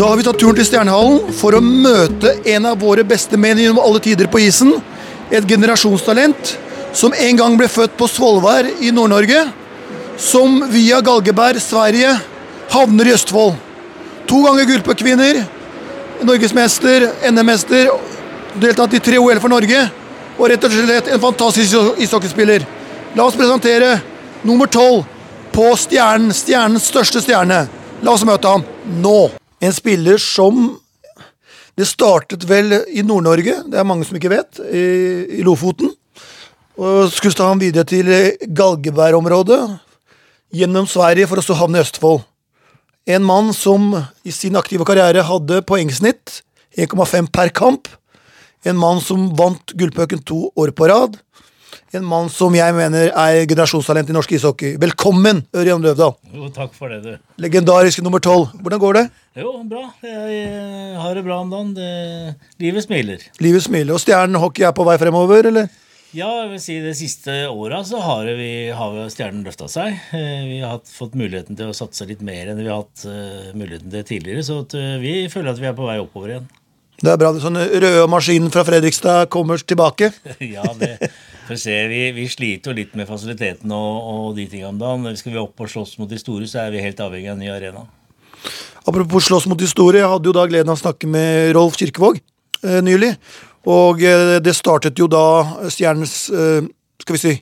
Da har vi tatt turen til Stjernehallen for å møte en av våre beste menn gjennom alle tider på isen. Et generasjonstalent som en gang ble født på Svolvær i Nord-Norge. Som via Galgeberg, Sverige, havner i Østfold. To ganger gullpuckvinner, norgesmester, NM-mester, deltatt i tre OL for Norge. Og rett og slett en fantastisk ishockeyspiller. La oss presentere nummer tolv på Stjernen, stjernens største stjerne. La oss møte ham nå. En spiller som Det startet vel i Nord-Norge, det er mange som ikke vet, i, i Lofoten. Og skulle ta ham videre til Galgeberg-området, gjennom Sverige, for å så havne i Østfold. En mann som i sin aktive karriere hadde poengsnitt 1,5 per kamp. En mann som vant gullpucken to år på rad. En mann som jeg mener er generasjonstalent i norsk ishockey. Velkommen, Ørjan Løvdahl. Jo, takk for det, du. Legendarisk nummer tolv. Hvordan går det? Jo, bra. Jeg eh, har det bra om dagen. Det, livet smiler. Livet smiler. Og Stjernen hockey er på vei fremover, eller? Ja, jeg vil si de siste åra så har, vi, har vi Stjernen løfta seg. Eh, Vi har fått muligheten til å satse litt mer enn vi har hatt eh, muligheten til tidligere. Så vi føler at vi er på vei oppover igjen. Det er bra. Sånn røde maskinen fra Fredrikstad kommer tilbake. ja, det se. Vi, vi sliter jo litt med fasiliteten og, og de tingene om dagen. Skal vi opp og slåss mot de store, så er vi helt avhengig av en ny arena. Apropos slåss mot historie, jeg hadde jo da gleden av å snakke med Rolf Kirkevåg eh, nylig. Og eh, det startet jo da Stjernens eh, skal vi si,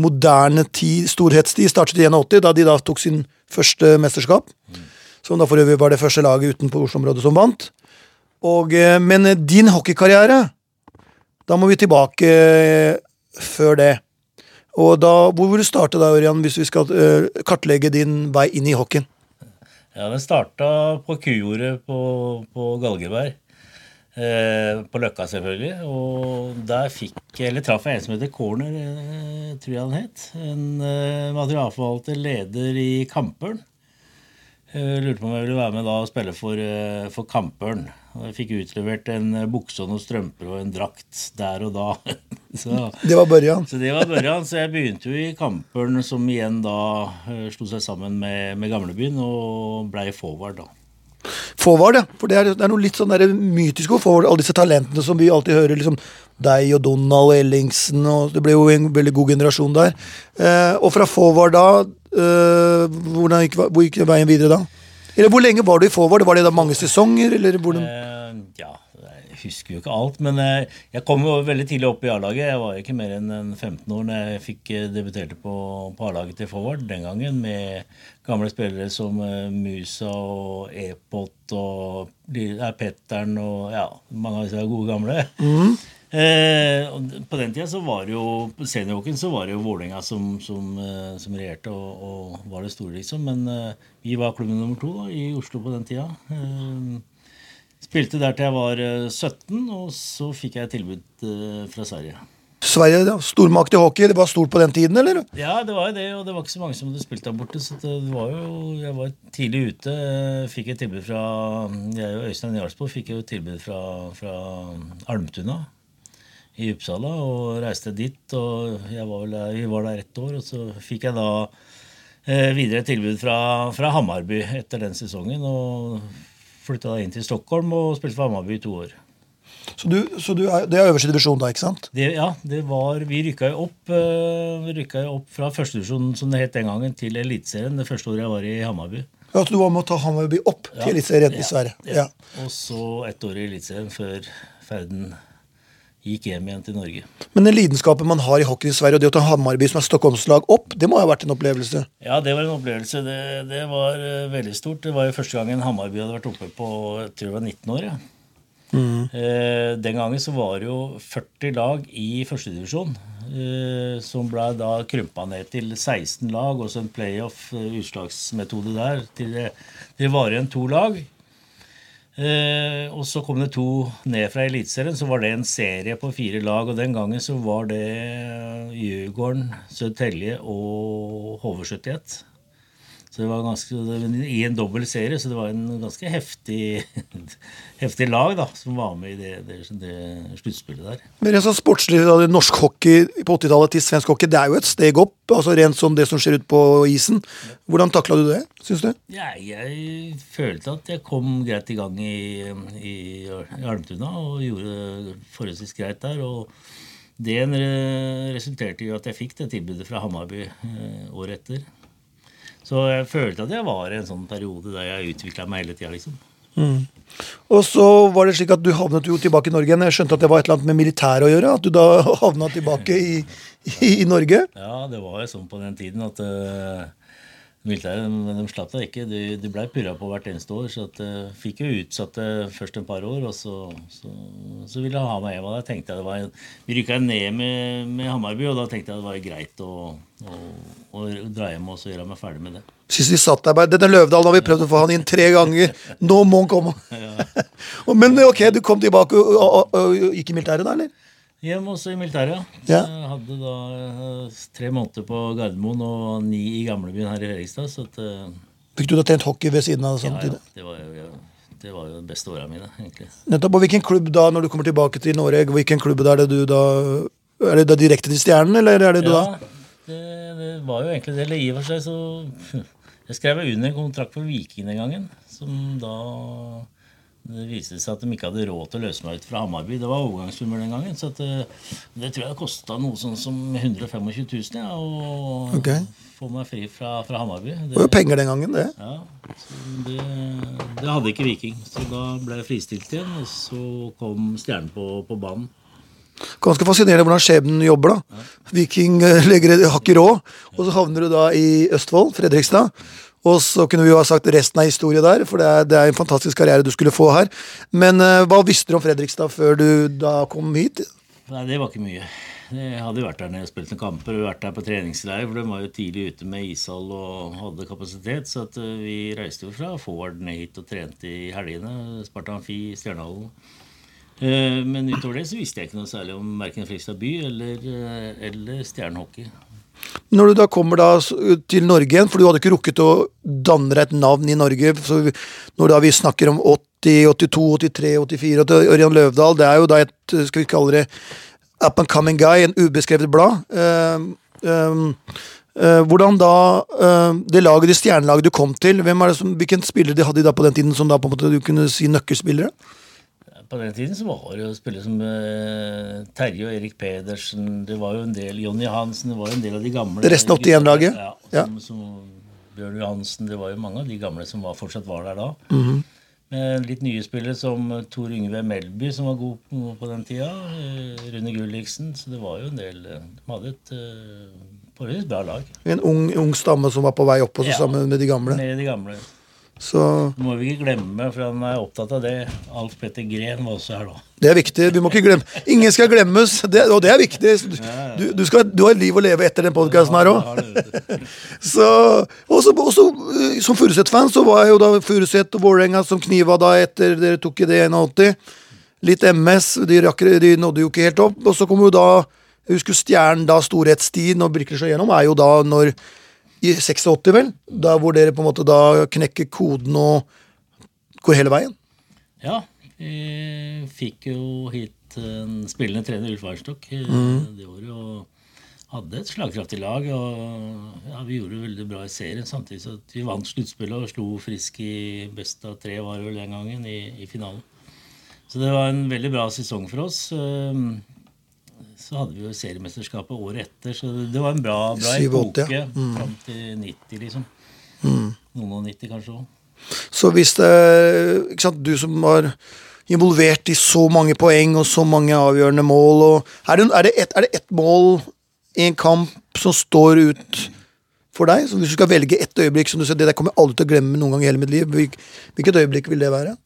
moderne tid, storhetstid startet i 81, da de da tok sin første mesterskap. Som da for øvrig var det første laget utenfor Oslo-området som vant. Og, eh, men din hockeykarriere, da må vi tilbake eh, før det. Og da, Hvor vil du starte da, Ørjan, hvis vi skal uh, kartlegge din vei inn i hockeyen? Ja, Den starta på kujordet på, på Galgeberg. Eh, på Løkka, selvfølgelig. Og der fikk Eller traff jeg en som heter Corner, eh, tror jeg han het. En eh, materialforvalter, leder i Kampørn. Eh, lurte på om jeg ville være med da og spille for, eh, for Kampørn. Og jeg fikk utlevert en eh, bukse og noen strømper og en drakt der og da. så, Det var Børjan. så det var børjan. Så jeg begynte jo i Kampern, som igjen da eh, slo seg sammen med, med Gamlebyen, og blei forward, da. Forward, ja. For det er, det er noe litt sånn mytisk over forward. Alle disse talentene som vi alltid hører. liksom Deg og Donald og Ellingsen. og Det ble jo en veldig god generasjon der. Eh, og fra forward da eh, hvordan gikk, Hvor gikk veien videre da? Eller hvor lenge var du i forward? Var det da mange sesonger? Eller hvordan? Uh, ja, jeg husker jo ikke alt, men eh, jeg kom jo veldig tidlig opp i A-laget. Jeg var ikke mer enn 15 år når jeg fikk eh, debuterte på, på A-laget til forward den gangen, med gamle spillere som Musa og Epot og Petteren og ja, mange av disse gode gamle. Eh, på den tida så var det jo seniorhockeyen så var det jo Vålerenga som, som, eh, som regjerte og, og var det store, liksom. Men eh, vi var klubben nummer to da, i Oslo på den tida. Eh, spilte der til jeg var eh, 17, og så fikk jeg tilbud eh, fra Sverige. Sverige, da. Stormakt i hockey. Det var stort på den tiden, eller? Ja, det var jo det, og det var ikke så mange som hadde spilt der borte. Så det var jo, jeg var tidlig ute. eh, Fikk et tilbud fra Jeg og Øystein Jarlsborg fikk jo tilbud fra, fra Almtuna i Uppsala og reiste dit. og jeg var der- Vi var der ett år, og så fikk jeg da eh, videre tilbud fra, fra Hammarby etter den sesongen. og Flytta da inn til Stockholm og spilte for Hammarby i to år. Så, du, så du er, det er øverste divisjon da, ikke sant? Det, ja, det var, vi rykka jo opp, eh, rykka jo opp fra førstedivisjon, som det het den gangen, til Eliteserien det første året jeg var i Hammarby. Ja, så du var med å ta Hammarby opp til Eliteserien i Sverige. Ja. Og så ett år i Eliteserien før ferden gikk hjem igjen til Norge. Men den lidenskapen man har i hockey i Sverige, og det å ta Hammarby som er Stockholmslag opp, det må ha vært en opplevelse? Ja, det var en opplevelse. Det, det var uh, veldig stort. Det var jo første gangen Hammarby hadde vært oppe på jeg tror det var 19 år. Ja. Eh, den gangen så var det jo 40 lag i førstedivisjon. Uh, som ble da krympa ned til 16 lag, og så en playoff, eh, utslagsmetode der, til det, det var igjen to lag. Eh, og så kom det to ned fra Eliteserien. Så var det en serie på fire lag. Og den gangen så var det Djurgården, Sødtelje og HV71 Så det var ganske, I en dobbel serie, så det var en ganske heftig, heftig lag da, som var med i det, det, det sluttspillet der. Men rent sånn sportslig, da, norsk hockey på 80-tallet til svensk hockey, det er jo et steg opp? altså Rent sånn det som skjer ute på isen. Hvordan takla du det, syns du? Ja, jeg følte at jeg kom greit i gang i, i, i Almtuna og gjorde forholdsvis greit der. og det resulterte i at jeg fikk det tilbudet fra Hammarby eh, året etter. Så jeg følte at jeg var i en sånn periode der jeg utvikla meg hele tida. Liksom. Mm. Og så var det slik at du havnet jo tilbake i Norge igjen. Jeg skjønte at det var et eller annet med militæret å gjøre? At du da havna tilbake i, i, i Norge? Ja, det var jo sånn på den tiden at uh, Militæret de, de slapp deg ikke. De, de blei purra på hvert eneste år. Så at, uh, fikk jo utsatt det først en par år, og så, så, så ville jeg ha meg hjem. Og da tenkte jeg det var, Vi rykka ned med, med Hammarby, og da tenkte jeg det var greit å, å, å dra hjem og så gjøre meg ferdig med det. Sist vi satt der bare, Denne Løvdalen har vi prøvd å få han inn tre ganger. Nå må han komme! Men ok, du kom tilbake og, og, og, og gikk i militæret da, eller? Hjem også i militæret, ja. Jeg hadde da uh, tre måneder på Gardermoen og ni i gamlebyen her i Fredrikstad. så at... Uh, Fikk du da trent hockey ved siden av? samtidig? Ja, ja. Det var jo, ja, det var jo de beste åra mine, egentlig. Nettopp. Og hvilken klubb da, når du kommer tilbake til Norge, hvilken klubb da er det du da Er det da direkte til Stjernen, eller er det du ja, da? Det, det var jo egentlig det. Eller i og for seg så Jeg skrev under en kontrakt for Viking den gangen, som da det viste seg at de ikke hadde råd til å løse meg ut fra Hamarby. Det var overgangssummer den gangen. Så det, eh, det tror jeg kosta noe sånn som 125 000 ja, å okay. få meg fri fra, fra Hamarby. Det var jo penger den gangen, det. Ja, det, det, hadde ikke Viking. Så da ble jeg fristilt igjen, og så kom Stjernen på, på banen. Ganske fascinerende hvordan skjebnen jobber. da. Viking legger, har ikke råd, og så havner du da i Østfold, Fredrikstad. Og så kunne vi jo ha sagt resten av historie der, for det er, det er en fantastisk karriere du skulle få her. Men uh, hva visste du om Fredrikstad før du da kom hit? Nei, det var ikke mye. Jeg hadde vært der nede og spilt noen kamper og vært der på treningsleir, for de var jo tidlig ute med ishall og hadde kapasitet. Så at uh, vi reiste jo fra Forward ned hit og trente i helgene. Sparta Amfi, Stjernehallen. Men utover det så visste jeg ikke noe særlig om verken Fredrikstad by eller, eller stjernehockey. Når du da kommer da til Norge igjen, for du hadde ikke rukket å danne deg et navn i Norge så Når da vi snakker om 80, 82, 83, 84 og Ørjan Løvdahl, det er jo da et skal vi kalle det up and coming guy, en ubeskrevet blad. Uh, um, uh, hvordan da uh, Det laget, det stjernelaget du kom til, hvem er det som, hvilken spiller de hadde de da på den tiden som da på en måte du kunne si nøkkelspillere? På den tiden så var det jo spillere som uh, Terje og Erik Pedersen Det var jo en del Jonny Hansen, det var jo en del av de gamle. Det Resten av 81-laget? Ja. Som, ja. som Bjørn Johansen, det var jo mange av de gamle som var, fortsatt var der da. Mm -hmm. Med litt nye spillere som Tor Yngve Melby, som var god på, på den tida. Uh, Rune Gulliksen. Så det var jo en del uh, De hadde et uh, bra lag. En ung, ung, stamme som var på vei opp, også ja, sammen med de gamle? Med de gamle. Så må vi ikke glemme, for han er opptatt av det. Alf Petter Gren var også her da. Det er viktig. vi må ikke glemme. Ingen skal glemmes, det, og det er viktig. Du, du, skal, du har et liv å leve etter den podkasten her òg. Også som Furuset-fan så var jeg jo da Furuset og Vålerenga som kniva da etter dere tok i det 81. Litt MS, de, rakker, de nådde jo ikke helt opp. Og så kom jo da Jeg husker Stjernen, da storhetstiden og slår gjennom, er jo da når i 86, vel? Da hvor dere på en måte da knekker koden og går hele veien? Ja. Vi fikk jo hit en spillende trener, Ulf Weinstock, eh, mm. det året. og hadde et slagkraftig lag. og ja, Vi gjorde det veldig bra i serien, samtidig så vi vant sluttspillet og slo Frisk i best av tre var det vel den gangen, i, i, finalen. Så det var en veldig bra sesong for oss. Så hadde vi jo seriemesterskapet året etter, så det var en bra, bra epoke ja. mm. fram til 90, liksom. Mm. Noen og 90 kanskje òg. Så hvis det ikke sant, Du som var involvert i så mange poeng og så mange avgjørende mål og, Er det, er det, et, det ett mål i en kamp som står ut for deg? Så hvis du skal velge ett øyeblikk som du sier, det der kommer jeg aldri til å glemme noen gang i hele mitt liv, hvilket øyeblikk vil det være?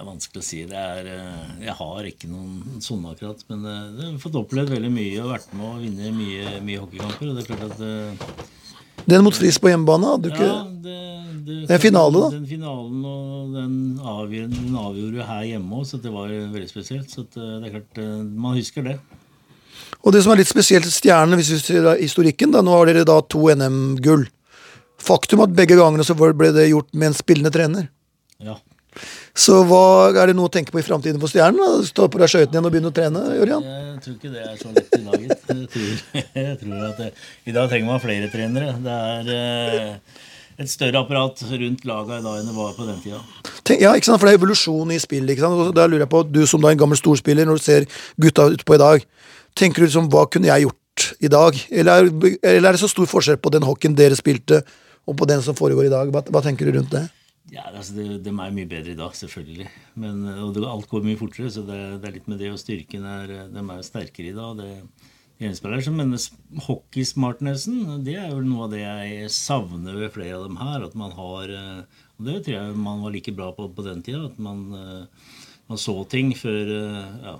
Er vanskelig å si. Er, eh, jeg har ikke noen sånne akkurat. Men eh, jeg har fått opplevd veldig mye og vært med å vinne mye, mye hockeykamper. og det er klart at eh, den mot Frisk på hjemmebane? hadde du ikke... Ja, det, det, det er finale, da? Den finalen og den, avgjør, den avgjorde her hjemme òg, så det var veldig spesielt. Så det er klart, man husker det. Og det som er litt spesielt Stjernen, hvis vi ser historikken, da, nå har dere da to NM-gull. Faktum at begge gangene så ble det gjort med en spillende trener. Ja. Så hva er det noe å tenke på i framtiden for Stjernen? Stå på deg skøytene igjen og begynne å trene? Jørgen? Jeg tror ikke det er så lett i dag. gitt. Jeg tror, jeg tror at det, I dag trenger man flere trenere. Det er eh, et større apparat rundt laga i dag enn det var på den tida. Ja, ikke sant? For det er evolusjon i spillet. ikke sant? Og Da lurer jeg på, Du som da er en gammel storspiller, når du ser gutta utpå i dag, tenker du liksom, hva kunne jeg gjort i dag? Eller er, eller er det så stor forskjell på den hockeyen dere spilte, og på den som foregår i dag? Hva, hva tenker du rundt det? Ja, altså det, De er mye bedre i dag, selvfølgelig. Men, og det, alt går mye fortere, så det, det er litt med det. Og styrken er, de er sterkere i dag. Det, det gjenspeiler seg. Men hockeysmartnessen, det er jo noe av det jeg savner ved flere av dem her. At man har eh, Og det tror jeg man var like bra på på den tida. At man, eh, man så ting før eh, ja,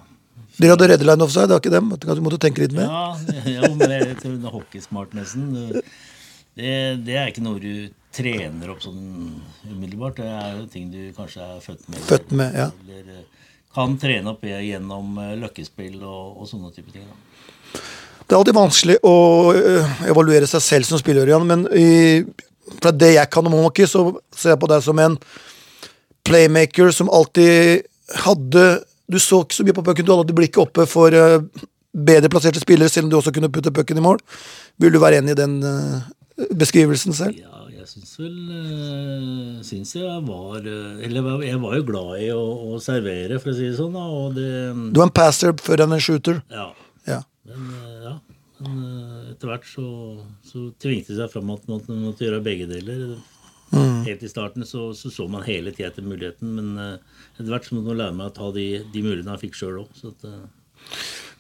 Dere hadde redde line offside, det var ikke dem? At Du måtte tenke litt mer? Ja, jo, men det det hockeysmartnessen det, det er ikke noe du trener opp sånn umiddelbart. Det er jo ting du kanskje er født med. Født med, ja. Eller eh, kan trene opp gjennom eh, løkkespill og, og sånne type ting. Da. Det er alltid vanskelig å øh, evaluere seg selv som spiller, Jan, men i, fra det jeg kan om hockey, så ser jeg på deg som en playmaker som alltid hadde Du så ikke så mye på pucken, du hadde alltid blikket oppe for bedre plasserte spillere, selv om du også kunne putte pucken i mål. Vil du være enig i den beskrivelsen selv? Ja, jeg syns vel øh, Syns jeg var øh, Eller jeg var- jo glad i å, å servere, for å si det sånn. Da, og det Du var en passer før enn en shooter. Ja. Ja. Men, øh, ja. Men etter hvert så, så tvingte det seg fram at man måtte gjøre begge deler. Helt i starten så så, så man hele tida etter muligheten, men etter hvert så måtte man lære meg å ta de, de mulighetene jeg fikk sjøl òg. Så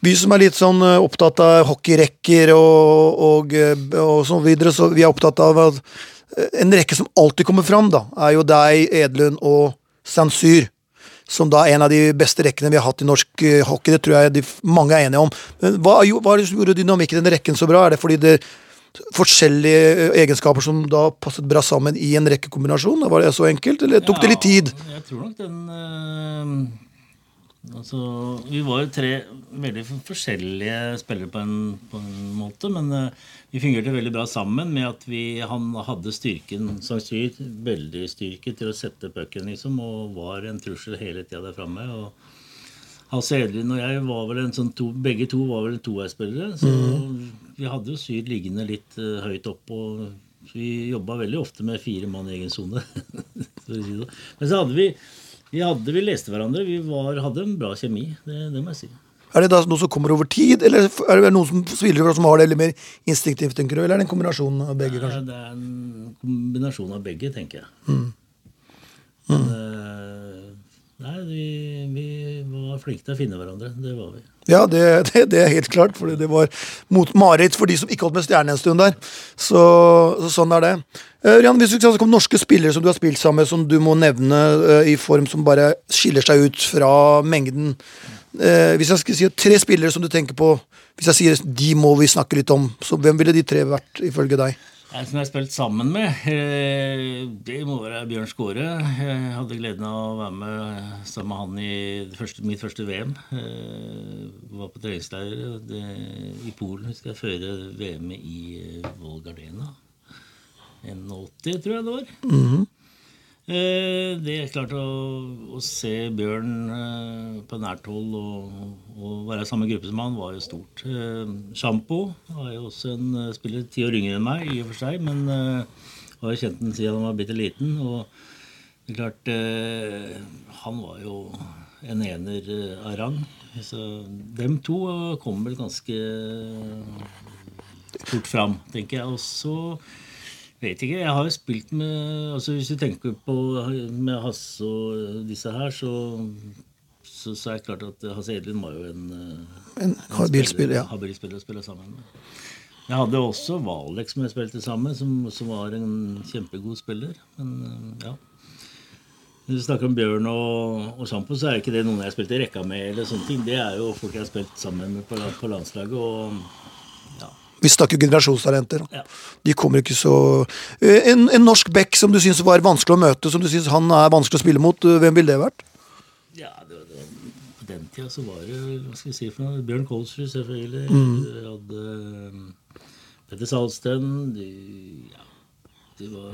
Vi som er litt sånn øh, opptatt av hockeyrekker og, og, øh, og så videre, så vi er opptatt av at øh, en rekke som alltid kommer fram, da, er jo deg, Edlund og Sansyr. Som da er en av de beste rekkene vi har hatt i norsk hockey. Det tror jeg de, mange er enige om. Men hva, hva er det som gjorde dynamikken i den rekken så bra? Er det fordi det forskjellige egenskaper som da passet bra sammen i en rekkekombinasjon? Var det så enkelt, eller tok det litt tid? Ja, jeg tror nok den eh, Altså, vi var jo tre veldig forskjellige spillere på en, på en måte, men uh, vi fungerte veldig bra sammen med at vi, han hadde styrken som styr, veldig styrke til å sette pucken, liksom, og var en trussel hele tida der framme. Hasse Edlin og jeg var vel en sånn to, begge to var vel toveisspillere. Så vi hadde jo Syd liggende litt uh, høyt opp. og Vi jobba veldig ofte med fire mann i egen sone. det. Men så hadde vi vi, hadde, vi leste hverandre. Vi var, hadde en bra kjemi. Det, det må jeg si. Er det da noe som kommer over tid, eller er det noen som fra, som har det litt mer instinktivt, tenker du? Eller er det en kombinasjon av begge, kanskje? Det er en kombinasjon av begge, tenker jeg. Men, eh, nei, vi, vi var flinke til å finne hverandre. Det var vi. Ja, det, det, det er helt klart, for det var mot mareritt for de som ikke holdt med stjerne en stund der. Så, så sånn er det. Uh, Rian, hvis du skal snakke om norske spillere som du har spilt sammen med, som du må nevne uh, i form som bare skiller seg ut fra mengden Uh, Hvis jeg skal si tre spillere som du tenker på, hvis jeg sier de må vi snakke litt om, så hvem ville de tre vært ifølge deg? Nei, som jeg har spilt sammen med, eh, det må være Bjørn Skåre. Jeg hadde gleden av å være med sammen med han i første, mitt første VM. Jeg Var på treningsleir i Polen, husker jeg, før VM-et i eh, Volgardena. 81, tror jeg det var. Eh, Det er klart å, å se Bjørn eh, på nært hold og, og være i samme gruppe som han, var jo stort. Eh, Sjampo var jo også en eh, spiller ti år yngre enn meg, i og for seg, men jeg har jo kjent den siden han var bitte liten. Og det er klart eh, Han var jo en ener eh, av rang. Så dem to eh, kom vel ganske fort fram, tenker jeg. Og så Vet ikke. Jeg har jo spilt med altså Hvis du tenker på med Hasse og disse her, så, så, så er det klart at Hasse Edlund var jo en, En, En habilspiller, ja. habil spiller å spille sammen med. Jeg hadde også Valek som jeg spilte sammen som, som var en kjempegod spiller. Men eh, ja. Når du snakker om Bjørn og, og Sjampo, så er ikke det noen jeg har spilt i rekka med. eller sånne ting. Det er jo folk jeg har spilt sammen med på, på landslaget. og Vi snakker generasjonstalenter. ja. De kommer ikke så Eh, En, en norsk back som du syns var vanskelig å møte, som du syns han er vanskelig å spille mot, eh, hvem ville det vært? Ja, det, var- det, På den tida så var det hva skal vi si for noe, Bjørn Kolsrud, selvfølgelig. Mm. Hadde um, Petter Salsten. de- Ja, De var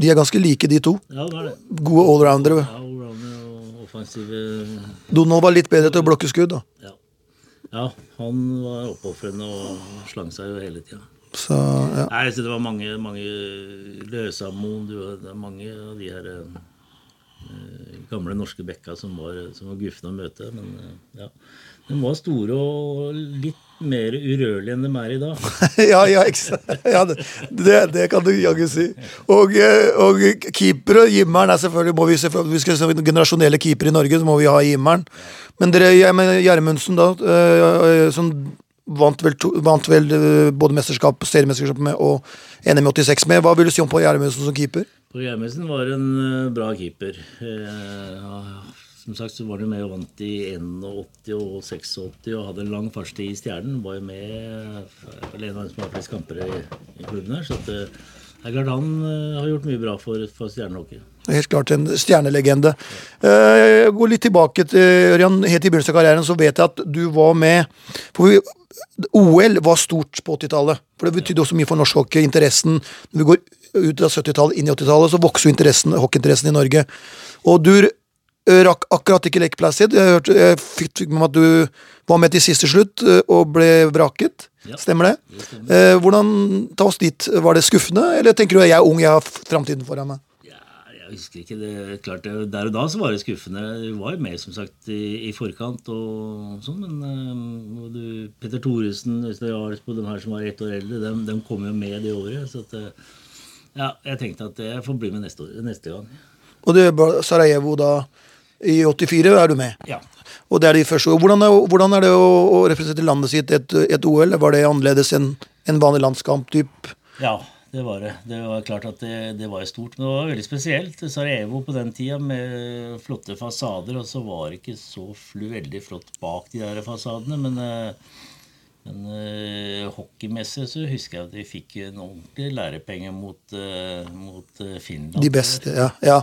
De er ganske like, de to. Ja, det var det. Gode allroundere. Ja, allrounder og offensive Donald var litt bedre til å blokke skudd. da. Ja. Ja han var oppofrende og slang seg jo hele tida. Så, ja. Nei, så det var mange, mange Løsammoen du Det er mange av de her eh, gamle norske bekka som var, som var gufne å møte. Men eh, ja. De var store og litt mer urørlige enn de er i dag. ja, ja, ja det, det, kan du jaggu si. Og, keeper og keepere, Jimmeren er selvfølgelig, må vi selvfølgelig, vi skal ha generasjonelle keepere i Norge, så må vi ha Jimmeren. Men dere, Gjermundsen da, eh, som vant vel, to, vant vel eh, både mesterskap, seriemesterskap med og NM 86 med, hva vil du si om Pål Gjermundsen som keeper? Pål Gjermundsen var en eh, bra keeper. Eh, som sagt så var han med og vant i 81 og 86 og hadde en lang fartstid i Stjernen. Var jo med eh, vel en av de som har flest kamper i, i klubben her. Så at, eh, det er klart han eh, har gjort mye bra for, for stjernehockey. Helt klart en stjernelegende. Eh, Jeg går litt tilbake til Ørjan. Helt i begynnelsen av karrieren så vet jeg at du var med for OL var stort på 80-tallet. For det betydde også mye for norsk hockey. Interessen Når vi går ut av 70-tallet, inn i 80-tallet, så vokser jo hockeyinteressen i Norge. Og du rakk akkurat ikke lekeplass Jeg, hørte, jeg fikk fikk med meg at du var med til siste slutt eh, og ble vraket. Ja. Stemmer det? Det stemmer. Eh, hvordan Ta oss dit. Var det skuffende, eller tenker du at jeg er ung, jeg har framtiden foran meg? Ja, jeg husker ikke det. Klart, det- Der og da så var det skuffende. Du var jo med som sagt i, i forkant og sånn, men eh, og du, Petter Thoresen, Øystein Jarlsbo, de her som var ett år eldre, de, de kom jo med det året. Så at, eh, ja, jeg tenkte at jeg får bli med neste, år, neste gang. Og det Sarajevo da i 84 er du med. Ja. Og det er de første Hvordan er, hvordan er det å, å representere landet sitt et, et OL? Var det annerledes enn en vanlig landskamp? Typ? Ja, det var det. Det var klart at det, det var stort. Men det var veldig spesielt. Sarajevo på den tida med flotte fasader, og så var det ikke så veldig flott bak de der fasadene. Men, eh, men uh, hockeymessig så husker jeg at vi fikk en ordentlig lærepenge mot, uh, mot eh, Finland. De beste, ja. ja.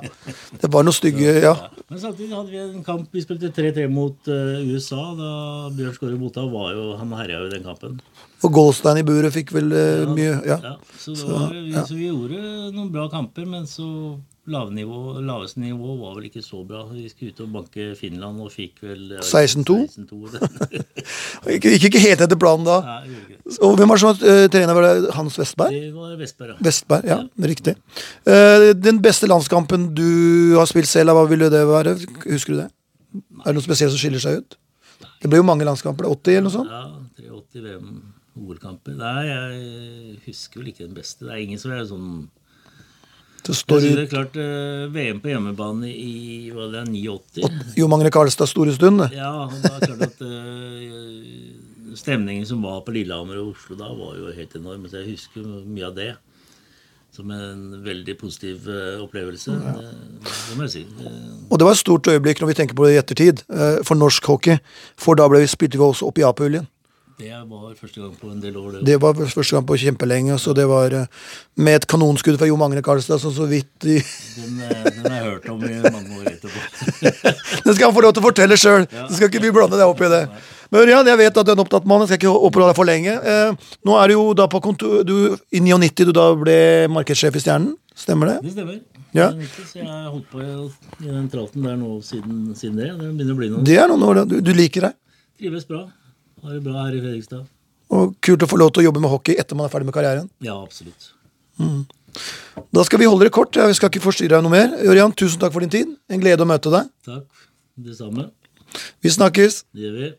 Det var noe stygge Ja. Ja. Men samtidig hadde vi en kamp Vi spilte 3-3 mot uh, USA. Da Bjørn Skåre Bota var jo Han herja jo i den kampen. Og Goldstein i buret fikk vel eh, mye Ja. Ja, så, var, vi, så vi gjorde noen bra kamper, men så lavnivå, laveste nivå var vel ikke så bra. Vi skulle ut og banke Finland og fikk vel 16-2? 16-2. Gikk gikk ikke helt etter planen da. Nei, ikke. Og hvem var det som eh, trener? Var det Hans Vestberg? Det var Vestberg, ja. Vestberg, ja, riktig. Uh, den beste landskampen du har spilt selv, hva ville det være? Husker du det? Er det noe spesielt som skiller seg ut? Det ble jo mange landskamper. 80 eller noe sånt? Ja, 83 VM OL-kamper. Nei, jeg husker vel ikke den beste. Det er ingen som er sånn Det står er klart eh, VM på hjemmebane i hva det er, 89. Jo Magne Karlstad store stund. det. Ja, og da er klart at eh, stemningen som var på Lillehammer og Oslo da, var jo helt enorm. Så jeg husker mye av det som en veldig positiv eh, opplevelse. Det, det må jeg si. Det, Og det var et stort øyeblikk når vi tenker på det i ettertid, for norsk hockey. For da ble vi, spilte vi også opp i A-puljen. Det var første gang på en del år. Det. Det var første gang på kjempelenge. Så det var eh, med et kanonskudd fra Jo Magne Karlstad, så så vidt de Den, eh, den har jeg hørt om i mange år etterpå. Det skal han få lov til å fortelle sjøl! Så skal ikke vi blande deg opp i det. Men Ørjan, jeg vet at du er en opptatt mann, jeg skal ikke oppholde deg for lenge. Eh, nå er du jo da på kontor du, I 99 du da ble markedssjef i Stjernen, stemmer det? Det stemmer. Ja. Så jeg har holdt på i den tralten der nå siden, siden det. Det begynner å bli noe. Det er noen år, du, du liker deg. Trives bra. Har det bra her i Fredrikstad. Og kult å få lov til å jobbe med hockey etter man er ferdig med karrieren. Ja, absolutt. Da skal vi holde det kort. Jeg skal ikke forstyrre deg noe mer. Ørjan, tusen takk for din tid. En glede å møte deg. Takk. Det samme. Vi snakkes. Det gjør vi.